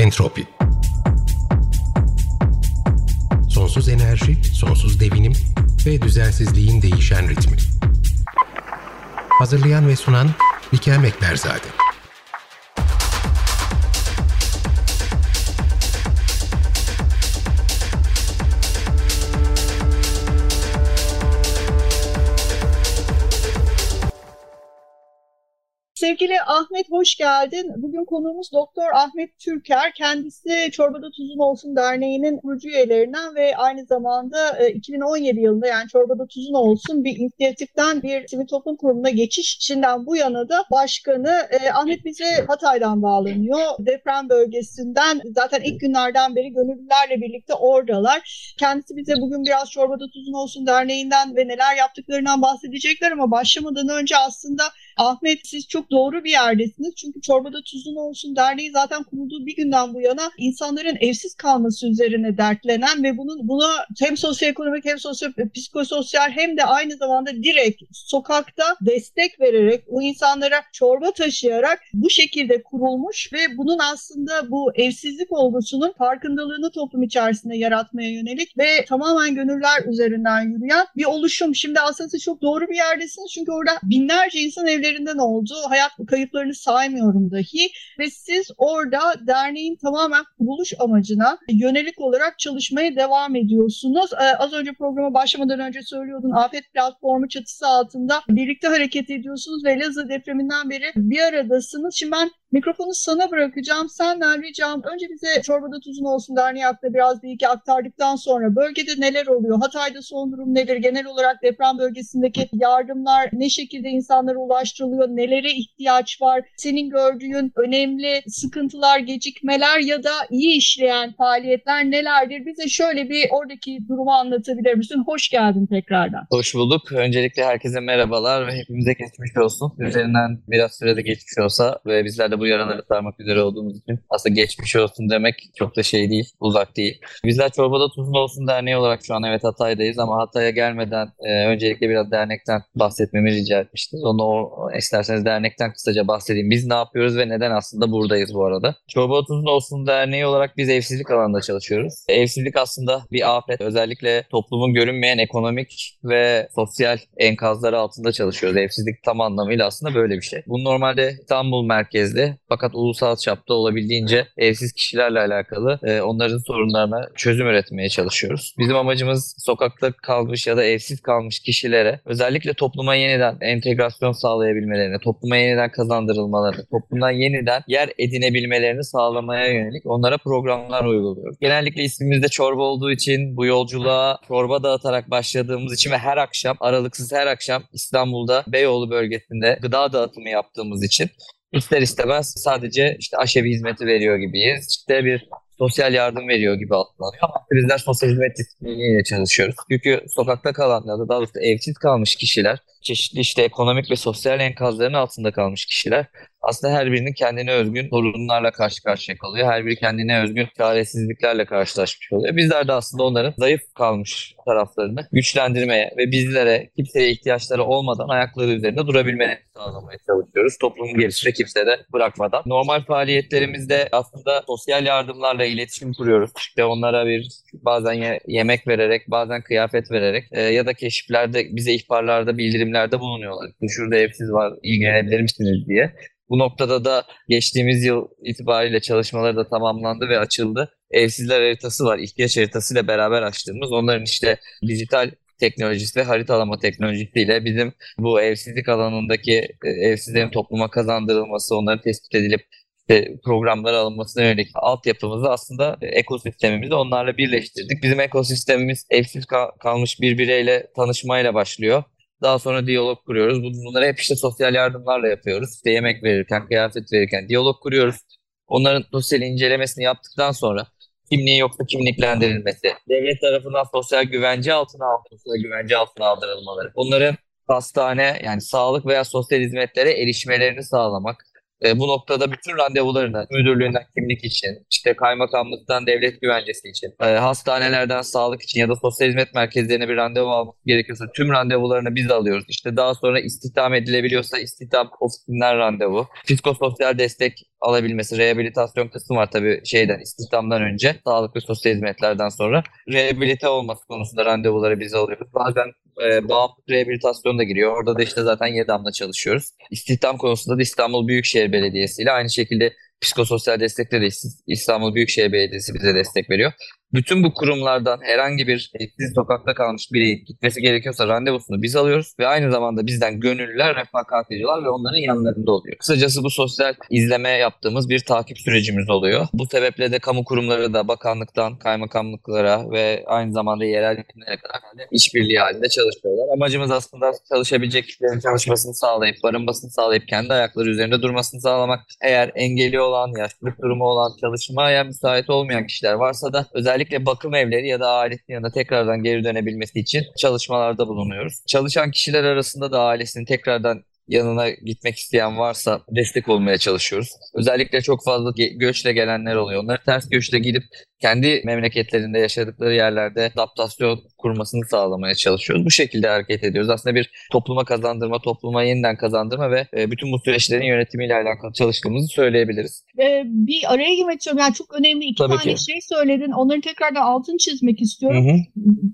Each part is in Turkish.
Entropi Sonsuz enerji, sonsuz devinim ve düzensizliğin değişen ritmi. Hazırlayan ve sunan Bikem Ekberzade. Sevgili Ahmet hoş geldin. Bugün konuğumuz Doktor Ahmet Türker. Kendisi Çorbada Tuzun Olsun Derneği'nin kurucu üyelerinden ve aynı zamanda 2017 e, yılında yani Çorbada Tuzun Olsun bir inisiyatiften bir sivil toplum kurumuna geçiş içinden bu yana da başkanı. E, Ahmet bize Hatay'dan bağlanıyor. Deprem bölgesinden zaten ilk günlerden beri gönüllülerle birlikte oradalar. Kendisi bize bugün biraz Çorbada Tuzun Olsun Derneği'nden ve neler yaptıklarından bahsedecekler ama başlamadan önce aslında Ahmet siz çok doğru bir yerdesiniz. Çünkü Çorbada Tuzun Olsun Derneği zaten kurulduğu bir günden bu yana insanların evsiz kalması üzerine dertlenen ve bunun buna hem sosyoekonomik hem sosyo psikososyal hem de aynı zamanda direkt sokakta destek vererek o insanlara çorba taşıyarak bu şekilde kurulmuş ve bunun aslında bu evsizlik olgusunun farkındalığını toplum içerisinde yaratmaya yönelik ve tamamen gönüller üzerinden yürüyen bir oluşum. Şimdi aslında siz çok doğru bir yerdesiniz çünkü orada binlerce insan evlerinden oldu hayat kayıplarını saymıyorum dahi ve siz orada derneğin tamamen kuruluş amacına yönelik olarak çalışmaya devam ediyorsunuz. Ee, az önce programa başlamadan önce söylüyordun Afet Platformu çatısı altında birlikte hareket ediyorsunuz ve Elazığ depreminden beri bir aradasınız. Şimdi ben Mikrofonu sana bırakacağım. Senden ricam önce bize Çorbada Tuzun Olsun Derneği hakkında biraz bilgi aktardıktan sonra bölgede neler oluyor? Hatay'da son durum nedir? Genel olarak deprem bölgesindeki yardımlar ne şekilde insanlara ulaştırılıyor? Nelere ihtiyaç var? Senin gördüğün önemli sıkıntılar, gecikmeler ya da iyi işleyen faaliyetler nelerdir? Bize şöyle bir oradaki durumu anlatabilir misin? Hoş geldin tekrardan. Hoş bulduk. Öncelikle herkese merhabalar ve hepimize geçmiş olsun. Üzerinden biraz sürede geçmiş olsa ve bizler de bu yaraları sarmak üzere olduğumuz için aslında geçmiş olsun demek çok da şey değil, uzak değil. Bizler Çorbada Tuzlu Olsun Derneği olarak şu an evet Hatay'dayız ama Hatay'a gelmeden e, öncelikle biraz dernekten bahsetmemi rica etmiştiniz. Onu o, isterseniz dernekten kısaca bahsedeyim. Biz ne yapıyoruz ve neden aslında buradayız bu arada? Çorbada Tuzlu Olsun Derneği olarak biz evsizlik alanında çalışıyoruz. Evsizlik aslında bir afet. Özellikle toplumun görünmeyen ekonomik ve sosyal enkazları altında çalışıyoruz. Evsizlik tam anlamıyla aslında böyle bir şey. Bu normalde İstanbul merkezli fakat ulusal çapta olabildiğince evsiz kişilerle alakalı e, onların sorunlarına çözüm üretmeye çalışıyoruz. Bizim amacımız sokakta kalmış ya da evsiz kalmış kişilere özellikle topluma yeniden entegrasyon sağlayabilmelerini, topluma yeniden kazandırılmalarını, toplumdan yeniden yer edinebilmelerini sağlamaya yönelik onlara programlar uyguluyoruz. Genellikle ismimizde çorba olduğu için bu yolculuğa çorba dağıtarak başladığımız için ve her akşam aralıksız her akşam İstanbul'da Beyoğlu bölgesinde gıda dağıtımı yaptığımız için ister istemez sadece işte aşevi hizmeti veriyor gibiyiz. İşte bir sosyal yardım veriyor gibi algılanıyor. Ama bizler sosyal hizmet disipliniyle çalışıyoruz. Çünkü sokakta kalanlar, daha doğrusu evsiz kalmış kişiler, çeşitli işte ekonomik ve sosyal enkazların altında kalmış kişiler aslında her birinin kendine özgün sorunlarla karşı karşıya kalıyor. Her biri kendine özgün çaresizliklerle karşılaşmış oluyor. Bizler de aslında onların zayıf kalmış taraflarını güçlendirmeye ve bizlere kimseye ihtiyaçları olmadan ayakları üzerinde durabilmelerini sağlamaya çalışıyoruz. Toplumun gerisinde kimse de bırakmadan. Normal faaliyetlerimizde aslında sosyal yardımlarla iletişim kuruyoruz. İşte onlara bir bazen ye- yemek vererek, bazen kıyafet vererek e, ya da keşiflerde bize ihbarlarda, bildirimlerde bulunuyorlar. Şurada evsiz var, ilgilenebilir misiniz diye. Bu noktada da geçtiğimiz yıl itibariyle çalışmaları da tamamlandı ve açıldı. Evsizler haritası var. İhtiyaç haritasıyla beraber açtığımız onların işte dijital teknolojisi ve haritalama teknolojisiyle bizim bu evsizlik alanındaki e, evsizlerin topluma kazandırılması, onların tespit edilip işte programlara alınmasına yönelik altyapımızı aslında ekosistemimizi onlarla birleştirdik. Bizim ekosistemimiz evsiz kal- kalmış bir bireyle tanışmayla başlıyor. Daha sonra diyalog kuruyoruz. Bunları hep işte sosyal yardımlarla yapıyoruz. İşte yemek verirken, kıyafet verirken diyalog kuruyoruz. Onların sosyal incelemesini yaptıktan sonra kimliği yoksa kimliklendirilmesi, devlet tarafından sosyal güvence altına al, güvence altına aldırılmaları, onların hastane yani sağlık veya sosyal hizmetlere erişmelerini sağlamak, E, bu noktada bütün randevularını müdürlüğünden kimlik için, işte kaymakamlıktan devlet güvencesi için, e, hastanelerden sağlık için ya da sosyal hizmet merkezlerine bir randevu almak gerekiyorsa tüm randevularını biz alıyoruz. İşte daha sonra istihdam edilebiliyorsa istihdam ofisinden randevu, psikososyal destek alabilmesi, rehabilitasyon kısmı var tabii şeyden, istihdamdan önce, sağlık ve sosyal hizmetlerden sonra. Rehabilite olması konusunda randevuları biz alıyoruz. Bazen e, bağımlılık rehabilitasyon da giriyor. Orada da işte zaten YEDAM'la çalışıyoruz. İstihdam konusunda da İstanbul Büyükşehir Belediyesi ile aynı şekilde psikososyal destekte de İstanbul Büyükşehir Belediyesi bize destek veriyor bütün bu kurumlardan herhangi bir evsiz sokakta kalmış biri gitmesi gerekiyorsa randevusunu biz alıyoruz ve aynı zamanda bizden gönüllüler, refakatçiler ve onların yanlarında oluyor. Kısacası bu sosyal izleme yaptığımız bir takip sürecimiz oluyor. Bu sebeple de kamu kurumları da bakanlıktan kaymakamlıklara ve aynı zamanda yerel yönetimlere kadar işbirliği halinde çalışıyorlar. Amacımız aslında çalışabilecek kişilerin çalışmasını sağlayıp, barınmasını sağlayıp, kendi ayakları üzerinde durmasını sağlamak. Eğer engeli olan, yaşlılık durumu olan, çalışmaya müsait olmayan kişiler varsa da özellikle özellikle bakım evleri ya da ailesinin yanına tekrardan geri dönebilmesi için çalışmalarda bulunuyoruz. Çalışan kişiler arasında da ailesinin tekrardan yanına gitmek isteyen varsa destek olmaya çalışıyoruz. Özellikle çok fazla göçle gelenler oluyor. Onları ters göçle gidip kendi memleketlerinde yaşadıkları yerlerde adaptasyon kurmasını sağlamaya çalışıyoruz. Bu şekilde hareket ediyoruz. Aslında bir topluma kazandırma, topluma yeniden kazandırma ve e, bütün bu süreçlerin yönetimiyle alakalı çalıştığımızı söyleyebiliriz. Ee, bir araya girmek istiyorum. Yani çok önemli iki Tabii tane ki. şey söyledin. Onları tekrardan altını çizmek istiyorum. Hı hı.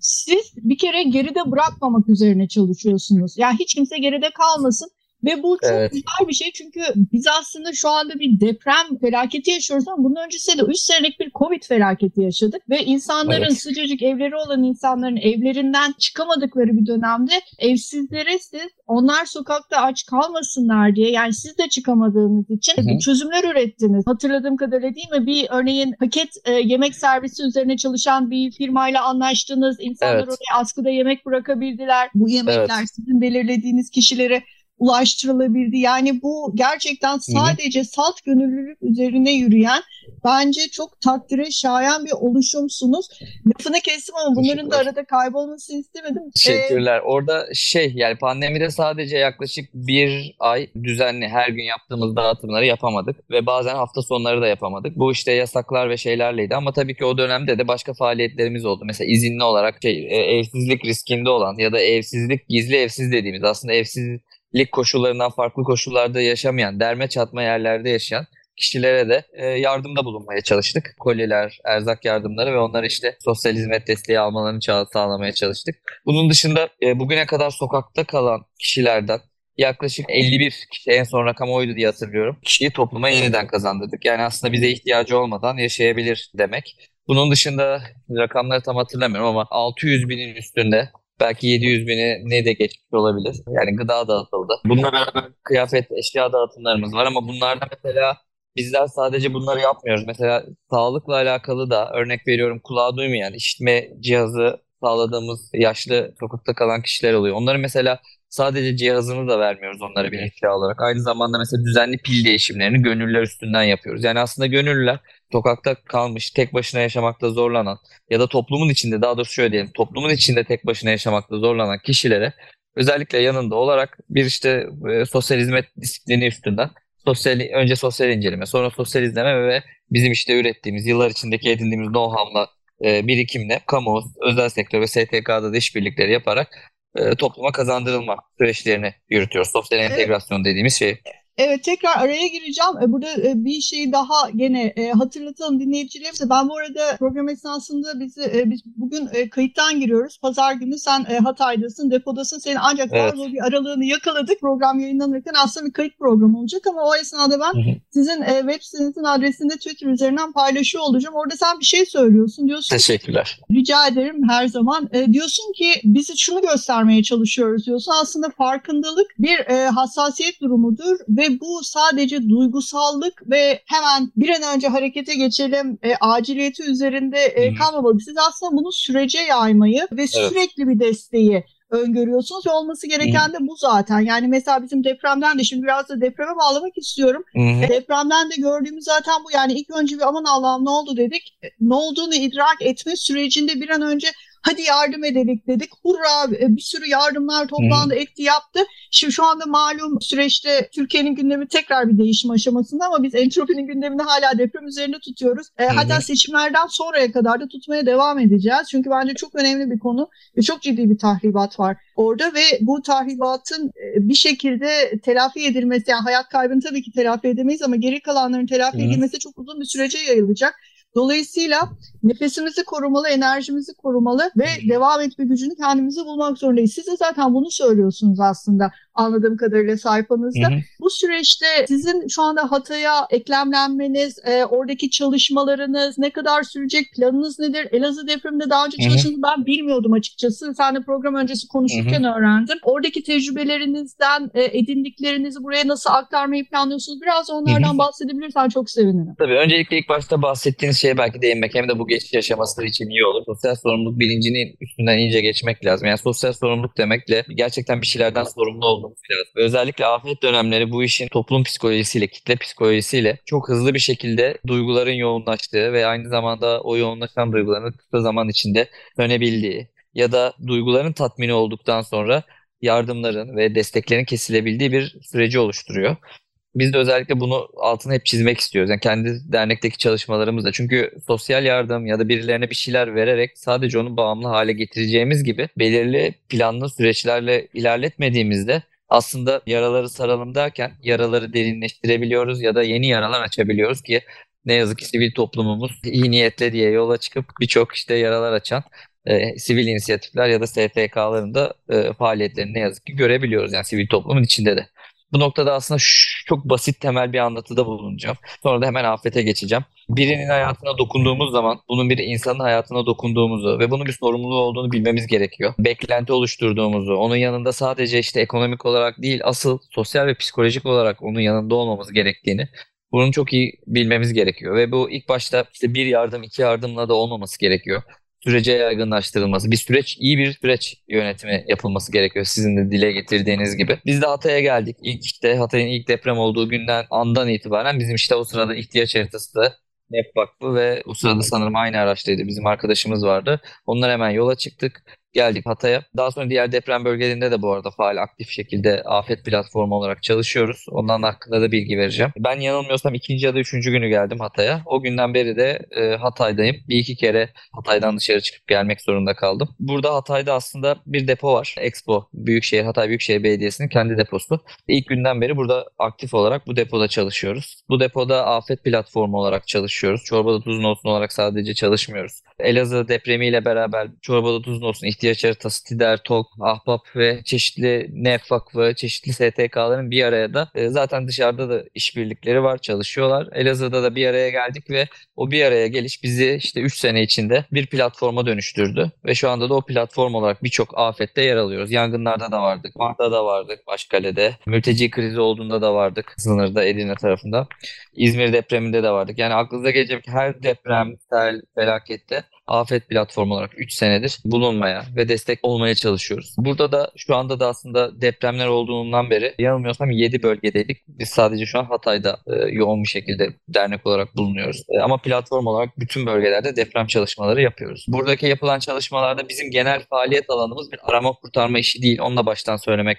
Siz bir kere geride bırakmamak üzerine çalışıyorsunuz. Yani hiç kimse geride kalmasın. Ve bu çok evet. güzel bir şey çünkü biz aslında şu anda bir deprem felaketi yaşıyoruz ama bunun öncesinde de 3 senelik bir Covid felaketi yaşadık. Ve insanların evet. sıcacık evleri olan insanların evlerinden çıkamadıkları bir dönemde evsizlere siz onlar sokakta aç kalmasınlar diye yani siz de çıkamadığınız için Hı-hı. çözümler ürettiniz. Hatırladığım kadarıyla değil mi? Bir örneğin paket e, yemek servisi üzerine çalışan bir firmayla anlaştınız. İnsanlar evet. oraya askıda yemek bırakabildiler. Bu yemekler evet. sizin belirlediğiniz kişilere ulaştırılabildi. Yani bu gerçekten sadece salt gönüllülük üzerine yürüyen bence çok takdire şayan bir oluşumsunuz. Lafını kestim ama bunların da arada kaybolmasını istemedim. Teşekkürler. Ee, Orada şey yani pandemide sadece yaklaşık bir ay düzenli her gün yaptığımız dağıtımları yapamadık ve bazen hafta sonları da yapamadık. Bu işte yasaklar ve şeylerleydi ama tabii ki o dönemde de başka faaliyetlerimiz oldu. Mesela izinli olarak şey, e, evsizlik riskinde olan ya da evsizlik gizli evsiz dediğimiz aslında evsiz lig koşullarından farklı koşullarda yaşamayan, derme çatma yerlerde yaşayan kişilere de e, yardımda bulunmaya çalıştık. Koliler, erzak yardımları ve onlara işte sosyal hizmet desteği almalarını sağlamaya çalıştık. Bunun dışında e, bugüne kadar sokakta kalan kişilerden yaklaşık 51 kişi en son rakam oydu diye hatırlıyorum. Kişiyi topluma yeniden kazandırdık. Yani aslında bize ihtiyacı olmadan yaşayabilir demek. Bunun dışında rakamları tam hatırlamıyorum ama 600 binin üstünde Belki 700 bini ne de geçmiş olabilir. Yani gıda dağıtıldı. Bununla beraber kıyafet, eşya dağıtımlarımız var ama bunlarda mesela bizler sadece bunları yapmıyoruz. Mesela sağlıkla alakalı da örnek veriyorum kulağı duymayan, işitme cihazı sağladığımız yaşlı sokakta kalan kişiler oluyor. Onları mesela sadece cihazını da vermiyoruz onlara bir eşya olarak. Aynı zamanda mesela düzenli pil değişimlerini gönüllüler üstünden yapıyoruz. Yani aslında gönüllüler sokakta kalmış, tek başına yaşamakta zorlanan ya da toplumun içinde daha doğrusu şöyle diyelim, toplumun içinde tek başına yaşamakta zorlanan kişilere özellikle yanında olarak bir işte e, sosyal hizmet disiplini üstünden sosyal önce sosyal inceleme, sonra sosyal izleme ve bizim işte ürettiğimiz yıllar içindeki edindiğimiz know-how'la e, birikimle kamu, özel sektör ve STK'da da işbirlikleri yaparak e, topluma kazandırılma süreçlerini yürütüyoruz. Sosyal entegrasyon dediğimiz şey. Evet tekrar araya gireceğim. E, burada e, bir şey daha gene e, hatırlatalım dinleyicilerimize. Ben bu arada program esnasında bizi biz bugün kayıttan giriyoruz. Pazar günü sen Hatay'dasın, depodasın. Senin ancak evet. bir aralığını yakaladık. Program yayınlanırken aslında bir kayıt programı olacak ama o esnada ben hı hı. sizin web sitenizin adresinde Twitter üzerinden paylaşıyor olacağım. Orada sen bir şey söylüyorsun. Diyorsun Teşekkürler. Rica ederim her zaman. Diyorsun ki bizi şunu göstermeye çalışıyoruz diyorsun. Aslında farkındalık bir hassasiyet durumudur ve ve bu sadece duygusallık ve hemen bir an önce harekete geçelim e, aciliyeti üzerinde e, kalmamalı. Siz aslında bunu sürece yaymayı ve evet. sürekli bir desteği öngörüyorsunuz ve olması gereken de bu zaten. Yani mesela bizim depremden de şimdi biraz da depreme bağlamak istiyorum. Hı-hı. Depremden de gördüğümüz zaten bu. Yani ilk önce bir aman Allah'ım ne oldu dedik. Ne olduğunu idrak etme sürecinde bir an önce hadi yardım edelim dedik. Hurra bir sürü yardımlar toplandı, Hı. etti, yaptı. Şimdi şu anda malum süreçte Türkiye'nin gündemi tekrar bir değişim aşamasında ama biz entropinin gündemini hala deprem üzerinde tutuyoruz. E, hatta seçimlerden sonraya kadar da tutmaya devam edeceğiz. Çünkü bence çok önemli bir konu ve çok ciddi bir tahribat var orada ve bu tahribatın bir şekilde telafi edilmesi yani hayat kaybını tabii ki telafi edemeyiz ama geri kalanların telafi edilmesi çok uzun bir sürece yayılacak. Dolayısıyla nefesimizi korumalı, enerjimizi korumalı ve devam etme gücünü kendimize bulmak zorundayız. Siz de zaten bunu söylüyorsunuz aslında anladığım kadarıyla sayfanızda. Hı hı. Bu süreçte sizin şu anda Hatay'a eklemlenmeniz, e, oradaki çalışmalarınız ne kadar sürecek, planınız nedir? Elazığ depreminde daha önce çalıştığınızı ben bilmiyordum açıkçası. Sen de program öncesi konuşurken hı hı. öğrendim. Oradaki tecrübelerinizden e, edindiklerinizi buraya nasıl aktarmayı planlıyorsunuz? Biraz onlardan hı hı. bahsedebilirsen çok sevinirim. Tabii öncelikle ilk başta bahsettiğiniz şeye belki değinmek hem de bu geçiş yaşaması için iyi olur. Sosyal sorumluluk bilincinin üstünden iyice geçmek lazım. Yani sosyal sorumluluk demekle gerçekten bir şeylerden sorumlu olduğumuz lazım. Özellikle afet dönemleri bu işin toplum psikolojisiyle, kitle psikolojisiyle çok hızlı bir şekilde duyguların yoğunlaştığı ve aynı zamanda o yoğunlaşan duyguların kısa zaman içinde dönebildiği ya da duyguların tatmini olduktan sonra yardımların ve desteklerin kesilebildiği bir süreci oluşturuyor. Biz de özellikle bunu altını hep çizmek istiyoruz. Yani kendi dernekteki çalışmalarımızda. Çünkü sosyal yardım ya da birilerine bir şeyler vererek sadece onu bağımlı hale getireceğimiz gibi belirli planlı süreçlerle ilerletmediğimizde aslında yaraları saralım derken yaraları derinleştirebiliyoruz ya da yeni yaralar açabiliyoruz ki ne yazık ki sivil toplumumuz iyi niyetle diye yola çıkıp birçok işte yaralar açan e, sivil inisiyatifler ya da STK'ların da e, faaliyetlerini ne yazık ki görebiliyoruz yani sivil toplumun içinde de. Bu noktada aslında çok basit temel bir anlatıda bulunacağım. Sonra da hemen afete geçeceğim. Birinin hayatına dokunduğumuz zaman bunun bir insanın hayatına dokunduğumuzu ve bunun bir sorumluluğu olduğunu bilmemiz gerekiyor. Beklenti oluşturduğumuzu, onun yanında sadece işte ekonomik olarak değil asıl sosyal ve psikolojik olarak onun yanında olmamız gerektiğini bunu çok iyi bilmemiz gerekiyor ve bu ilk başta işte bir yardım iki yardımla da olmaması gerekiyor sürece yaygınlaştırılması, bir süreç, iyi bir süreç yönetimi yapılması gerekiyor sizin de dile getirdiğiniz gibi. Biz de Hatay'a geldik. İlk işte Hatay'ın ilk deprem olduğu günden andan itibaren bizim işte o sırada ihtiyaç haritası da NEP Vakfı ve o sırada sanırım aynı araçtaydı. Bizim arkadaşımız vardı. Onlar hemen yola çıktık geldik Hatay'a. Daha sonra diğer deprem bölgelerinde de bu arada faal aktif şekilde afet platformu olarak çalışıyoruz. Ondan hakkında da bilgi vereceğim. Ben yanılmıyorsam ikinci ya da üçüncü günü geldim Hatay'a. O günden beri de e, Hatay'dayım. Bir iki kere Hatay'dan dışarı çıkıp gelmek zorunda kaldım. Burada Hatay'da aslında bir depo var. Expo Büyükşehir Hatay Büyükşehir Belediyesi'nin kendi deposu. İlk günden beri burada aktif olarak bu depoda çalışıyoruz. Bu depoda afet platformu olarak çalışıyoruz. Çorbada tuzun olsun olarak sadece çalışmıyoruz. Elazığ depremiyle beraber çorbada tuzun olsun ihtiyaç ihtiyaç haritası, TİDER, TOG, AHBAP ve çeşitli NEF Vakfı, çeşitli STK'ların bir araya da e, zaten dışarıda da işbirlikleri var, çalışıyorlar. Elazığ'da da bir araya geldik ve o bir araya geliş bizi işte 3 sene içinde bir platforma dönüştürdü. Ve şu anda da o platform olarak birçok afette yer alıyoruz. Yangınlarda da vardık, Van'da da vardık, Başkale'de. Mülteci krizi olduğunda da vardık sınırda Edirne tarafında. İzmir depreminde de vardık. Yani aklınıza gelecek her depremsel felakette afet platformu olarak 3 senedir bulunmaya ve destek olmaya çalışıyoruz. Burada da şu anda da aslında depremler olduğundan beri yanılmıyorsam 7 bölgedeydik. Biz sadece şu an Hatay'da e, yoğun bir şekilde dernek olarak bulunuyoruz. E, ama platform olarak bütün bölgelerde deprem çalışmaları yapıyoruz. Buradaki yapılan çalışmalarda bizim genel faaliyet alanımız bir arama kurtarma işi değil. Onunla baştan söylemek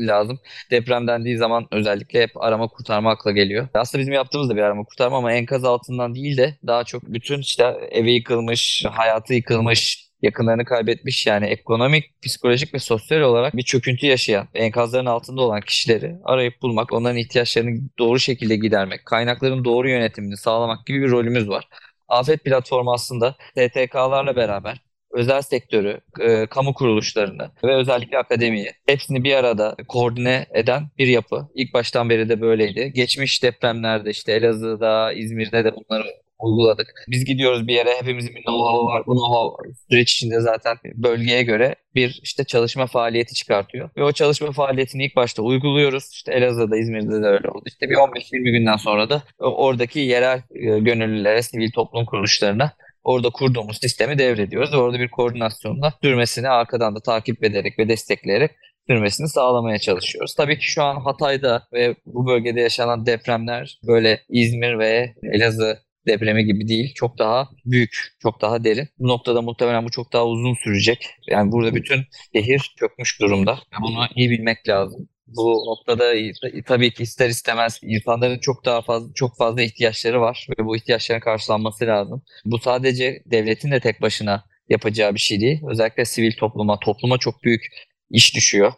lazım. Deprem dendiği zaman özellikle hep arama kurtarma akla geliyor. Aslında bizim yaptığımız da bir arama kurtarma ama enkaz altından değil de daha çok bütün işte evi yıkılmış, hayatı yıkılmış, yakınlarını kaybetmiş yani ekonomik, psikolojik ve sosyal olarak bir çöküntü yaşayan, enkazların altında olan kişileri arayıp bulmak, onların ihtiyaçlarını doğru şekilde gidermek, kaynakların doğru yönetimini sağlamak gibi bir rolümüz var. Afet platformu aslında STK'larla beraber özel sektörü, e, kamu kuruluşlarını ve özellikle akademiyi hepsini bir arada koordine eden bir yapı. İlk baştan beri de böyleydi. Geçmiş depremlerde işte Elazığ'da, İzmir'de de bunları uyguladık. Biz gidiyoruz bir yere hepimizin bir know-how var. Bu know-how süreç içinde zaten bölgeye göre bir işte çalışma faaliyeti çıkartıyor. Ve o çalışma faaliyetini ilk başta uyguluyoruz. İşte Elazığ'da, İzmir'de de öyle oldu. İşte bir 15-20 günden sonra da oradaki yerel e, gönüllülere, sivil toplum kuruluşlarına orada kurduğumuz sistemi devrediyoruz orada bir koordinasyonla sürmesini arkadan da takip ederek ve destekleyerek sürmesini sağlamaya çalışıyoruz. Tabii ki şu an Hatay'da ve bu bölgede yaşanan depremler böyle İzmir ve Elazığ depremi gibi değil. Çok daha büyük, çok daha derin. Bu noktada muhtemelen bu çok daha uzun sürecek. Yani burada bütün şehir çökmüş durumda. Bunu iyi bilmek lazım bu noktada tabii ki ister istemez insanların çok daha fazla çok fazla ihtiyaçları var ve bu ihtiyaçların karşılanması lazım. Bu sadece devletin de tek başına yapacağı bir şey değil. Özellikle sivil topluma, topluma çok büyük iş düşüyor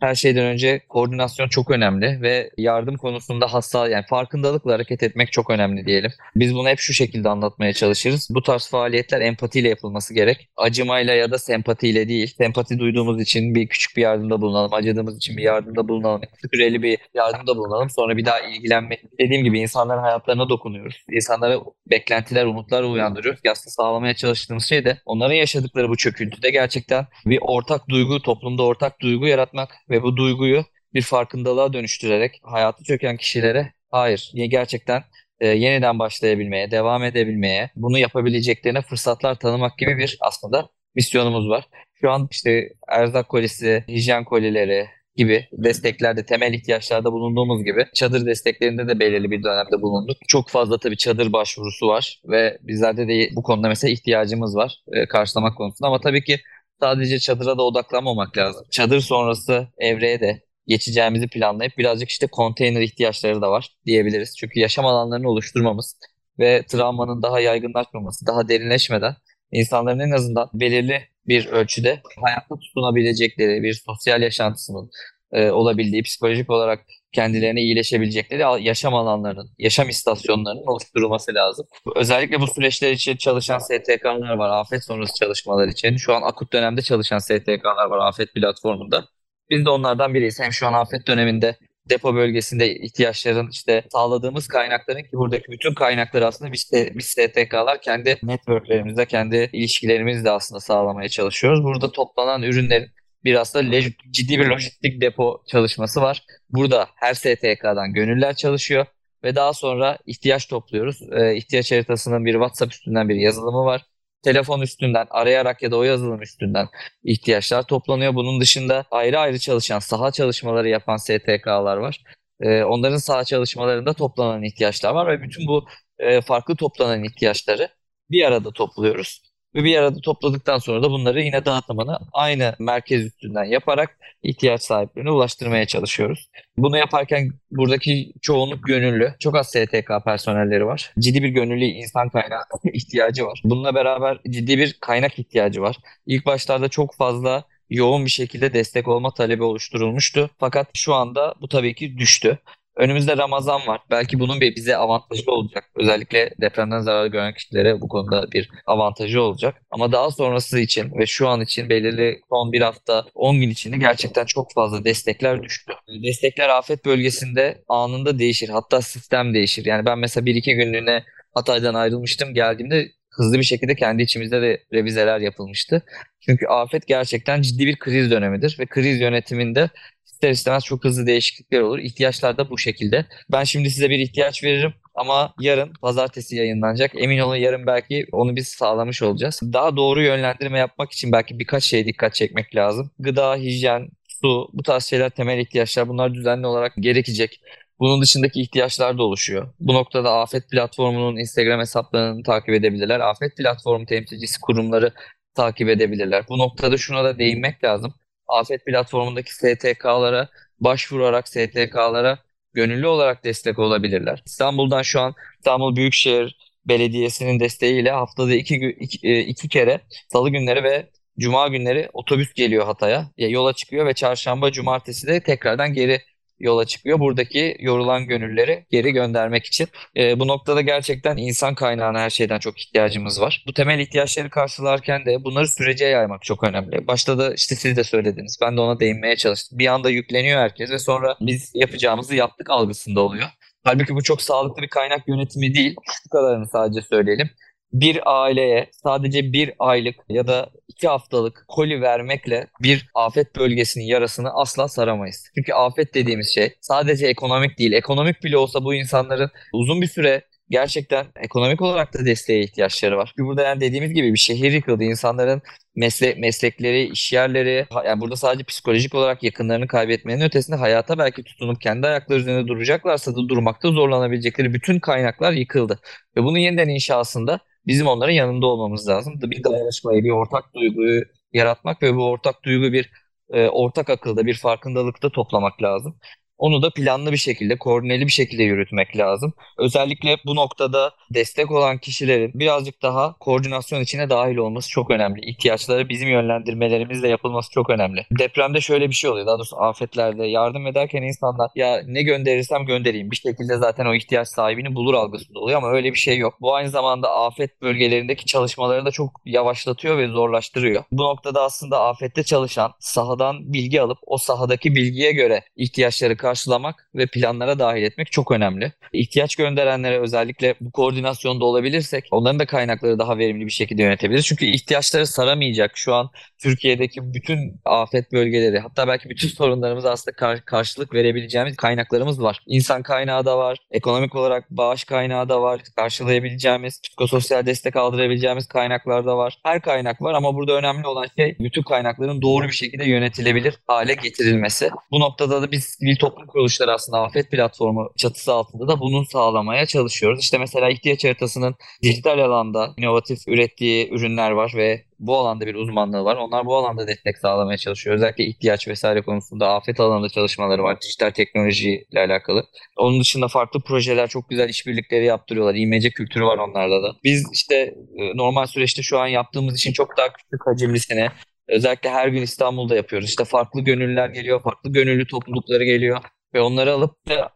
her şeyden önce koordinasyon çok önemli ve yardım konusunda hassa yani farkındalıkla hareket etmek çok önemli diyelim. Biz bunu hep şu şekilde anlatmaya çalışırız. Bu tarz faaliyetler empatiyle yapılması gerek. Acımayla ya da sempatiyle değil. Sempati duyduğumuz için bir küçük bir yardımda bulunalım. Acıdığımız için bir yardımda bulunalım. Süreli bir yardımda bulunalım. Sonra bir daha ilgilenmek. Dediğim gibi insanların hayatlarına dokunuyoruz. İnsanlara beklentiler, umutlar uyandırıyoruz. Aslında sağlamaya çalıştığımız şey de onların yaşadıkları bu çöküntüde gerçekten bir ortak duygu, toplumda ortak duygu yaratmak ve bu duyguyu bir farkındalığa dönüştürerek hayatı çöken kişilere hayır gerçekten e, yeniden başlayabilmeye, devam edebilmeye, bunu yapabileceklerine fırsatlar tanımak gibi bir aslında misyonumuz var. Şu an işte erzak kolisi, hijyen kolileri gibi desteklerde, temel ihtiyaçlarda bulunduğumuz gibi çadır desteklerinde de belirli bir dönemde bulunduk. Çok fazla tabii çadır başvurusu var ve bizlerde de bu konuda mesela ihtiyacımız var e, karşılamak konusunda ama tabii ki sadece çadıra da odaklanmamak lazım. Çadır sonrası evreye de geçeceğimizi planlayıp birazcık işte konteyner ihtiyaçları da var diyebiliriz. Çünkü yaşam alanlarını oluşturmamız ve travmanın daha yaygınlaşmaması, daha derinleşmeden insanların en azından belirli bir ölçüde hayatta tutunabilecekleri bir sosyal yaşantısının e, olabildiği, psikolojik olarak kendilerine iyileşebilecekleri yaşam alanlarının, yaşam istasyonlarının oluşturulması lazım. Özellikle bu süreçler için çalışan STK'lar var, afet sonrası çalışmalar için. Şu an akut dönemde çalışan STK'lar var afet platformunda. Biz de onlardan biriyiz. Hem şu an afet döneminde depo bölgesinde ihtiyaçların işte sağladığımız kaynakların ki buradaki bütün kaynakları aslında biz, de, biz STK'lar kendi networklerimizde, kendi ilişkilerimizle aslında sağlamaya çalışıyoruz. Burada toplanan ürünlerin bir aslında ciddi bir lojistik depo çalışması var. Burada her STK'dan gönüller çalışıyor ve daha sonra ihtiyaç topluyoruz. E, ihtiyaç haritasının bir WhatsApp üstünden bir yazılımı var. Telefon üstünden arayarak ya da o yazılım üstünden ihtiyaçlar toplanıyor. Bunun dışında ayrı ayrı çalışan, saha çalışmaları yapan STK'lar var. E, onların saha çalışmalarında toplanan ihtiyaçlar var ve bütün bu e, farklı toplanan ihtiyaçları bir arada topluyoruz. Ve bir arada topladıktan sonra da bunları yine dağıtımını aynı merkez üstünden yaparak ihtiyaç sahiplerine ulaştırmaya çalışıyoruz. Bunu yaparken buradaki çoğunluk gönüllü. Çok az STK personelleri var. Ciddi bir gönüllü insan kaynağı ihtiyacı var. Bununla beraber ciddi bir kaynak ihtiyacı var. İlk başlarda çok fazla yoğun bir şekilde destek olma talebi oluşturulmuştu. Fakat şu anda bu tabii ki düştü. Önümüzde Ramazan var. Belki bunun bir bize avantajı olacak. Özellikle depremden zarar gören kişilere bu konuda bir avantajı olacak. Ama daha sonrası için ve şu an için belirli son bir hafta 10 gün içinde gerçekten çok fazla destekler düştü. Destekler afet bölgesinde anında değişir. Hatta sistem değişir. Yani ben mesela bir iki günlüğüne Hatay'dan ayrılmıştım. Geldiğimde hızlı bir şekilde kendi içimizde de revizeler yapılmıştı. Çünkü afet gerçekten ciddi bir kriz dönemidir ve kriz yönetiminde ister istemez çok hızlı değişiklikler olur. İhtiyaçlar da bu şekilde. Ben şimdi size bir ihtiyaç veririm ama yarın pazartesi yayınlanacak. Emin olun yarın belki onu biz sağlamış olacağız. Daha doğru yönlendirme yapmak için belki birkaç şeye dikkat çekmek lazım. Gıda, hijyen, su bu tarz şeyler temel ihtiyaçlar. Bunlar düzenli olarak gerekecek. Bunun dışındaki ihtiyaçlar da oluşuyor. Bu noktada Afet Platformu'nun Instagram hesaplarını takip edebilirler. Afet Platformu temsilcisi kurumları takip edebilirler. Bu noktada şuna da değinmek lazım. Afet platformundaki STK'lara başvurarak STK'lara gönüllü olarak destek olabilirler. İstanbul'dan şu an İstanbul Büyükşehir Belediyesi'nin desteğiyle haftada iki, iki, e, iki kere salı günleri ve cuma günleri otobüs geliyor Hatay'a. Yola çıkıyor ve çarşamba, cumartesi de tekrardan geri yola çıkıyor. Buradaki yorulan gönülleri geri göndermek için. E, bu noktada gerçekten insan kaynağına her şeyden çok ihtiyacımız var. Bu temel ihtiyaçları karşılarken de bunları sürece yaymak çok önemli. Başta da işte siz de söylediniz. Ben de ona değinmeye çalıştım. Bir anda yükleniyor herkes ve sonra biz yapacağımızı yaptık algısında oluyor. Halbuki bu çok sağlıklı bir kaynak yönetimi değil. Şu kadarını sadece söyleyelim bir aileye sadece bir aylık ya da iki haftalık koli vermekle bir afet bölgesinin yarasını asla saramayız. Çünkü afet dediğimiz şey sadece ekonomik değil. Ekonomik bile olsa bu insanların uzun bir süre gerçekten ekonomik olarak da desteğe ihtiyaçları var. Çünkü burada yani dediğimiz gibi bir şehir yıkıldı. İnsanların mesle meslekleri, iş yerleri, yani burada sadece psikolojik olarak yakınlarını kaybetmenin ötesinde hayata belki tutunup kendi ayakları üzerinde duracaklarsa da durmakta zorlanabilecekleri bütün kaynaklar yıkıldı. Ve bunun yeniden inşasında bizim onların yanında olmamız lazım. Bir dayanışmayı, bir ortak duyguyu yaratmak ve bu ortak duygu bir e, ortak akılda, bir farkındalıkta toplamak lazım. Onu da planlı bir şekilde, koordineli bir şekilde yürütmek lazım. Özellikle bu noktada destek olan kişilerin birazcık daha koordinasyon içine dahil olması çok önemli. İhtiyaçları bizim yönlendirmelerimizle yapılması çok önemli. Depremde şöyle bir şey oluyor. Daha doğrusu afetlerde yardım ederken insanlar ya ne gönderirsem göndereyim. Bir şekilde zaten o ihtiyaç sahibini bulur algısında oluyor ama öyle bir şey yok. Bu aynı zamanda afet bölgelerindeki çalışmaları da çok yavaşlatıyor ve zorlaştırıyor. Bu noktada aslında afette çalışan sahadan bilgi alıp o sahadaki bilgiye göre ihtiyaçları karşılamak ve planlara dahil etmek çok önemli. İhtiyaç gönderenlere özellikle bu koordinasyonda olabilirsek onların da kaynakları daha verimli bir şekilde yönetebiliriz. Çünkü ihtiyaçları saramayacak şu an Türkiye'deki bütün afet bölgeleri hatta belki bütün sorunlarımız aslında kar- karşılık verebileceğimiz kaynaklarımız var. İnsan kaynağı da var, ekonomik olarak bağış kaynağı da var, karşılayabileceğimiz, psikososyal destek aldırabileceğimiz kaynaklar da var. Her kaynak var ama burada önemli olan şey bütün kaynakların doğru bir şekilde yönetilebilir hale getirilmesi. Bu noktada da biz sivil toplum kuruluşları aslında afet platformu çatısı altında da bunu sağlamaya çalışıyoruz. İşte mesela ihtiyaç haritasının dijital alanda inovatif ürettiği ürünler var ve bu alanda bir uzmanlığı var. Onlar bu alanda destek sağlamaya çalışıyor. Özellikle ihtiyaç vesaire konusunda afet alanında çalışmaları var. Dijital teknolojiyle alakalı. Onun dışında farklı projeler çok güzel işbirlikleri yaptırıyorlar. İmece kültürü var onlarda da. Biz işte e, normal süreçte şu an yaptığımız için çok daha küçük hacimlisine Özellikle her gün İstanbul'da yapıyoruz. İşte farklı gönüllüler geliyor, farklı gönüllü toplulukları geliyor ve onları alıp da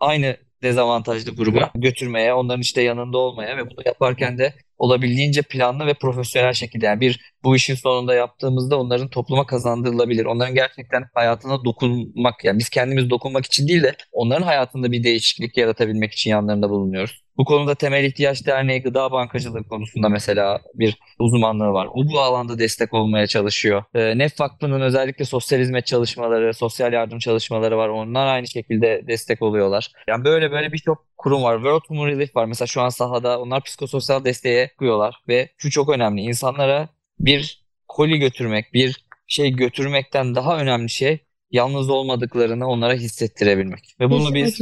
aynı dezavantajlı gruba götürmeye, onların işte yanında olmaya ve bunu yaparken de olabildiğince planlı ve profesyonel şekilde yani bir bu işin sonunda yaptığımızda onların topluma kazandırılabilir. Onların gerçekten hayatına dokunmak yani biz kendimiz dokunmak için değil de onların hayatında bir değişiklik yaratabilmek için yanlarında bulunuyoruz. Bu konuda Temel İhtiyaç Derneği gıda bankacılığı konusunda mesela bir uzmanlığı var. O bu alanda destek olmaya çalışıyor. E, NEF Vakfı'nın özellikle sosyal hizmet çalışmaları, sosyal yardım çalışmaları var. Onlar aynı şekilde destek oluyorlar. Yani böyle böyle birçok kurum var. World Human Relief var. Mesela şu an sahada onlar psikososyal desteğe koyuyorlar ve şu çok önemli. İnsanlara bir koli götürmek, bir şey götürmekten daha önemli şey yalnız olmadıklarını onlara hissettirebilmek. Ve bunu biz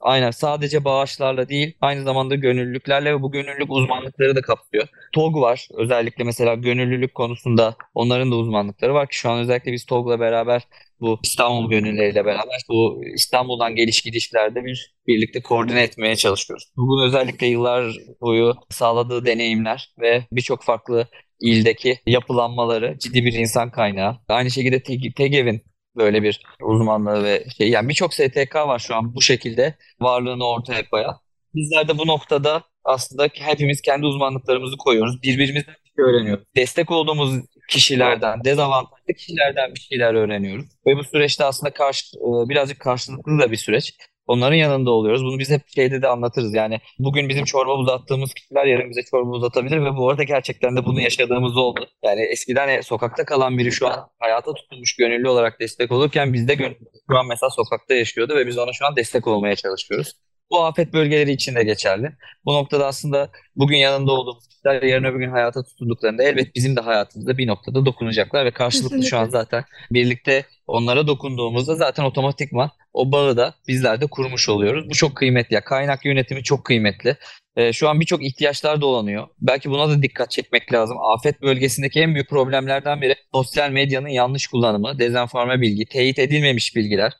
aynen sadece bağışlarla değil aynı zamanda gönüllülüklerle ve bu gönüllülük uzmanlıkları da kapsıyor. TOG var özellikle mesela gönüllülük konusunda onların da uzmanlıkları var ki şu an özellikle biz TOG'la beraber bu İstanbul gönülleriyle beraber bu İstanbul'dan geliş gidişlerde bir birlikte koordine etmeye çalışıyoruz. Bugün özellikle yıllar boyu sağladığı deneyimler ve birçok farklı ildeki yapılanmaları ciddi bir insan kaynağı. Aynı şekilde TEGEV'in böyle bir uzmanlığı ve şey yani birçok STK var şu an bu şekilde varlığını ortaya koyan. Bizler de bu noktada aslında hepimiz kendi uzmanlıklarımızı koyuyoruz. Birbirimizden bir şey öğreniyoruz. Destek olduğumuz kişilerden, dezavantajlı kişilerden bir şeyler öğreniyoruz. Ve bu süreçte aslında karşı, e, birazcık karşılıklı da bir süreç. Onların yanında oluyoruz. Bunu biz hep şeyde de anlatırız. Yani bugün bizim çorba uzattığımız kişiler yarın bize çorba uzatabilir ve bu arada gerçekten de bunu yaşadığımız oldu. Yani eskiden e, sokakta kalan biri şu an hayata tutulmuş gönüllü olarak destek olurken bizde gönüllü şu an mesela sokakta yaşıyordu ve biz ona şu an destek olmaya çalışıyoruz. Bu afet bölgeleri için de geçerli. Bu noktada aslında bugün yanında olduğumuz kişiler yarın öbür gün hayata tutunduklarında elbet bizim de hayatımızda bir noktada dokunacaklar ve karşılıklı Kesinlikle. şu an zaten birlikte onlara dokunduğumuzda zaten otomatikman o bağı da bizler de kurmuş oluyoruz. Bu çok kıymetli. Ya, kaynak yönetimi çok kıymetli. E, şu an birçok ihtiyaçlar dolanıyor. Belki buna da dikkat çekmek lazım. Afet bölgesindeki en büyük problemlerden biri sosyal medyanın yanlış kullanımı, dezenforme bilgi, teyit edilmemiş bilgiler,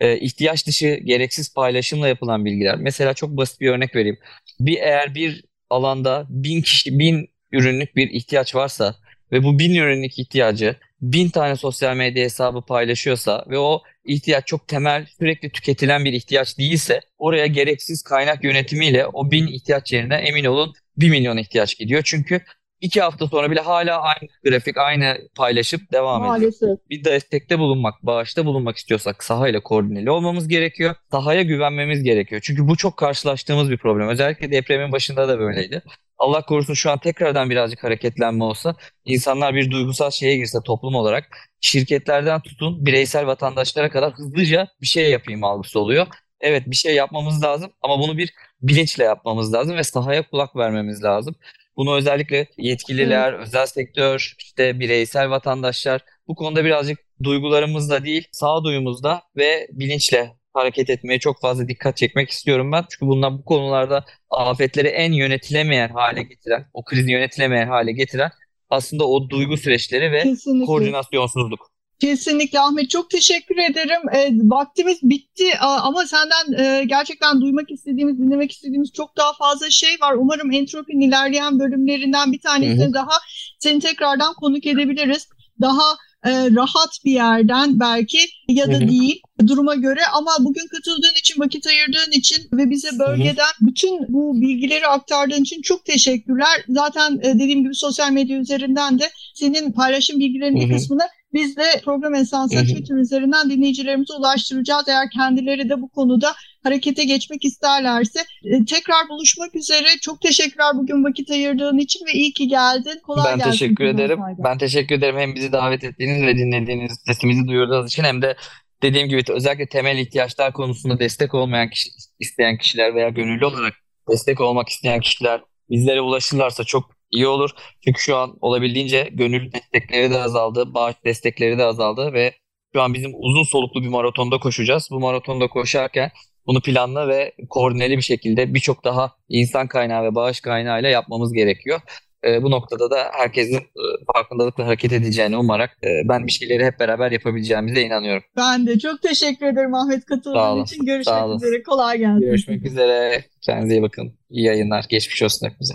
e, ihtiyaç dışı gereksiz paylaşımla yapılan bilgiler. Mesela çok basit bir örnek vereyim. Bir eğer bir alanda bin kişi, bin ürünlük bir ihtiyaç varsa ve bu bin ürünlük ihtiyacı bin tane sosyal medya hesabı paylaşıyorsa ve o ihtiyaç çok temel, sürekli tüketilen bir ihtiyaç değilse oraya gereksiz kaynak yönetimiyle o bin ihtiyaç yerine emin olun bir milyon ihtiyaç gidiyor. Çünkü iki hafta sonra bile hala aynı grafik, aynı paylaşıp devam Maalesef. ediyor. Bir destekte bulunmak, bağışta bulunmak istiyorsak sahayla koordineli olmamız gerekiyor. Sahaya güvenmemiz gerekiyor. Çünkü bu çok karşılaştığımız bir problem. Özellikle depremin başında da böyleydi. Allah korusun şu an tekrardan birazcık hareketlenme olsa, insanlar bir duygusal şeye girse toplum olarak şirketlerden tutun bireysel vatandaşlara kadar hızlıca bir şey yapayım algısı oluyor. Evet bir şey yapmamız lazım ama bunu bir bilinçle yapmamız lazım ve sahaya kulak vermemiz lazım. Bunu özellikle yetkililer, özel sektör, işte bireysel vatandaşlar bu konuda birazcık duygularımızla değil, sağduyumuzda ve bilinçle hareket etmeye çok fazla dikkat çekmek istiyorum ben. Çünkü bundan bu konularda afetleri en yönetilemeyen hale getiren, o krizi yönetilemeyen hale getiren aslında o duygu süreçleri ve Kesinlikle. koordinasyonsuzluk. Kesinlikle Ahmet çok teşekkür ederim. E, vaktimiz bitti ama senden e, gerçekten duymak istediğimiz, dinlemek istediğimiz çok daha fazla şey var. Umarım Entropi'nin ilerleyen bölümlerinden bir tanesini Hı hı. daha seni tekrardan konuk edebiliriz. Daha e, rahat bir yerden belki ya da Hı hı. değil duruma göre ama bugün katıldığın için, vakit ayırdığın için ve bize bölgeden bütün bu bilgileri aktardığın için çok teşekkürler. Zaten e, dediğim gibi sosyal medya üzerinden de senin paylaşım bilgilerinin bir kısmını biz de program esnasında. Twitter üzerinden dinleyicilerimize ulaştıracağız. Eğer kendileri de bu konuda harekete geçmek isterlerse. E, tekrar buluşmak üzere. Çok teşekkürler bugün vakit ayırdığın için ve iyi ki geldin. Kolay Ben gelsin. teşekkür Kuzen ederim. Saydam. Ben teşekkür ederim hem bizi davet ettiğiniz ve dinlediğiniz, sesimizi duyurduğunuz için hem de dediğim gibi özellikle temel ihtiyaçlar konusunda destek olmayan kişi, isteyen kişiler veya gönüllü olarak destek olmak isteyen kişiler bizlere ulaşırlarsa çok iyi olur. Çünkü şu an olabildiğince gönüllü destekleri de azaldı, bağış destekleri de azaldı ve şu an bizim uzun soluklu bir maratonda koşacağız. Bu maratonda koşarken bunu planlı ve koordineli bir şekilde birçok daha insan kaynağı ve bağış kaynağıyla yapmamız gerekiyor. E, bu noktada da herkesin e, farkındalıkla hareket edeceğini umarak e, ben bir şeyleri hep beraber yapabileceğimize inanıyorum. Ben de çok teşekkür ederim Ahmet katıldığın için. Görüşmek üzere. Kolay gelsin. Görüşmek üzere. Kendinize iyi bakın. İyi yayınlar. Geçmiş olsun hepimize.